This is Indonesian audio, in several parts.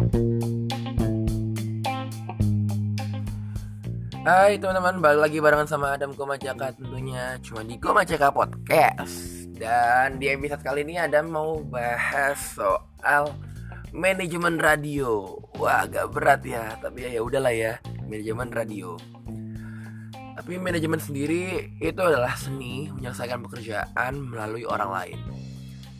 Hai teman-teman, balik lagi barengan sama Adam Komajaka tentunya Cuma di Komajaka Podcast. Dan di episode kali ini Adam mau bahas soal manajemen radio. Wah agak berat ya, tapi ya udahlah ya Manajemen radio. Tapi manajemen sendiri itu adalah seni menyelesaikan pekerjaan melalui orang lain.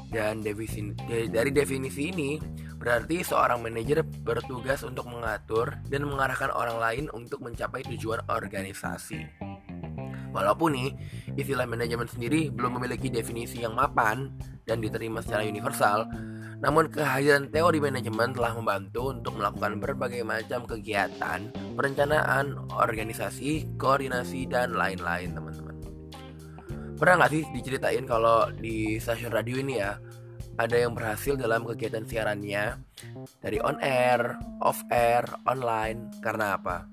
Dan definisi, dari definisi ini Berarti seorang manajer bertugas untuk mengatur dan mengarahkan orang lain untuk mencapai tujuan organisasi. Walaupun nih, istilah manajemen sendiri belum memiliki definisi yang mapan dan diterima secara universal, namun kehadiran teori manajemen telah membantu untuk melakukan berbagai macam kegiatan, perencanaan, organisasi, koordinasi, dan lain-lain teman-teman. Pernah nggak sih diceritain kalau di stasiun radio ini ya, ada yang berhasil dalam kegiatan siarannya dari on air, off air, online karena apa?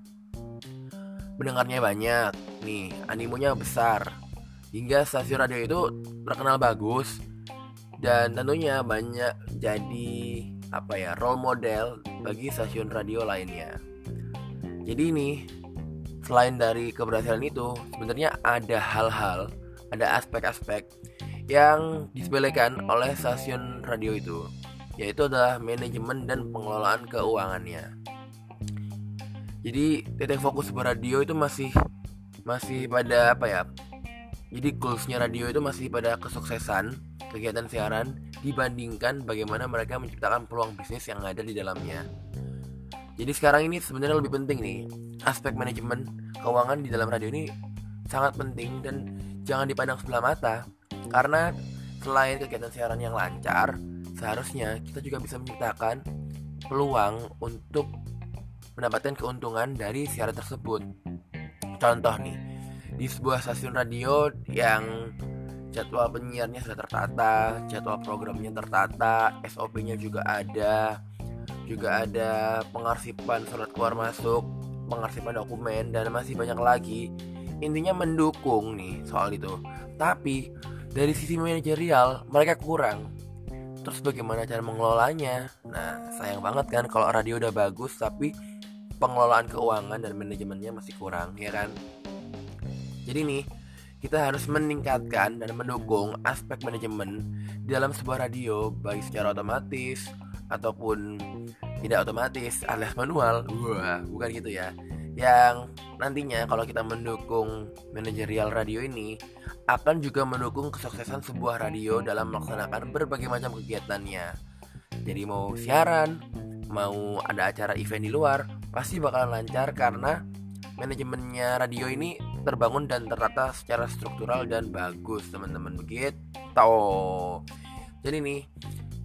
Mendengarnya banyak, nih animonya besar, hingga stasiun radio itu terkenal bagus dan tentunya banyak jadi apa ya role model bagi stasiun radio lainnya. Jadi ini selain dari keberhasilan itu sebenarnya ada hal-hal, ada aspek-aspek yang disepelekan oleh stasiun radio itu yaitu adalah manajemen dan pengelolaan keuangannya. Jadi titik fokus sebuah radio itu masih masih pada apa ya? Jadi goalsnya radio itu masih pada kesuksesan kegiatan siaran dibandingkan bagaimana mereka menciptakan peluang bisnis yang ada di dalamnya. Jadi sekarang ini sebenarnya lebih penting nih aspek manajemen keuangan di dalam radio ini sangat penting dan jangan dipandang sebelah mata karena selain kegiatan siaran yang lancar, seharusnya kita juga bisa menciptakan peluang untuk mendapatkan keuntungan dari siaran tersebut. Contoh nih, di sebuah stasiun radio yang jadwal penyiarnya sudah tertata, jadwal programnya tertata, SOP-nya juga ada, juga ada pengarsipan surat keluar masuk, pengarsipan dokumen dan masih banyak lagi. Intinya mendukung nih soal itu. Tapi dari sisi manajerial mereka kurang. Terus bagaimana cara mengelolanya? Nah sayang banget kan kalau radio udah bagus tapi pengelolaan keuangan dan manajemennya masih kurang ya kan? Jadi nih kita harus meningkatkan dan mendukung aspek manajemen di dalam sebuah radio baik secara otomatis ataupun tidak otomatis alias manual. Wah bukan gitu ya yang nantinya kalau kita mendukung manajerial radio ini akan juga mendukung kesuksesan sebuah radio dalam melaksanakan berbagai macam kegiatannya. Jadi mau siaran, mau ada acara event di luar, pasti bakalan lancar karena manajemennya radio ini terbangun dan tertata secara struktural dan bagus teman-teman begitu. Jadi nih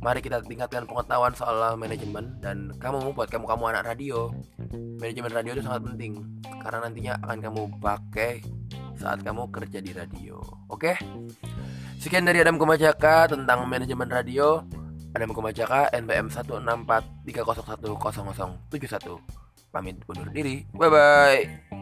Mari kita tingkatkan pengetahuan soal manajemen dan kamu buat kamu kamu anak radio, manajemen radio itu sangat penting karena nantinya akan kamu pakai saat kamu kerja di radio. Oke? Sekian dari Adam Kumajaka tentang manajemen radio. Adam Kumajaka NPM 164301071. Pamit undur diri. Bye bye.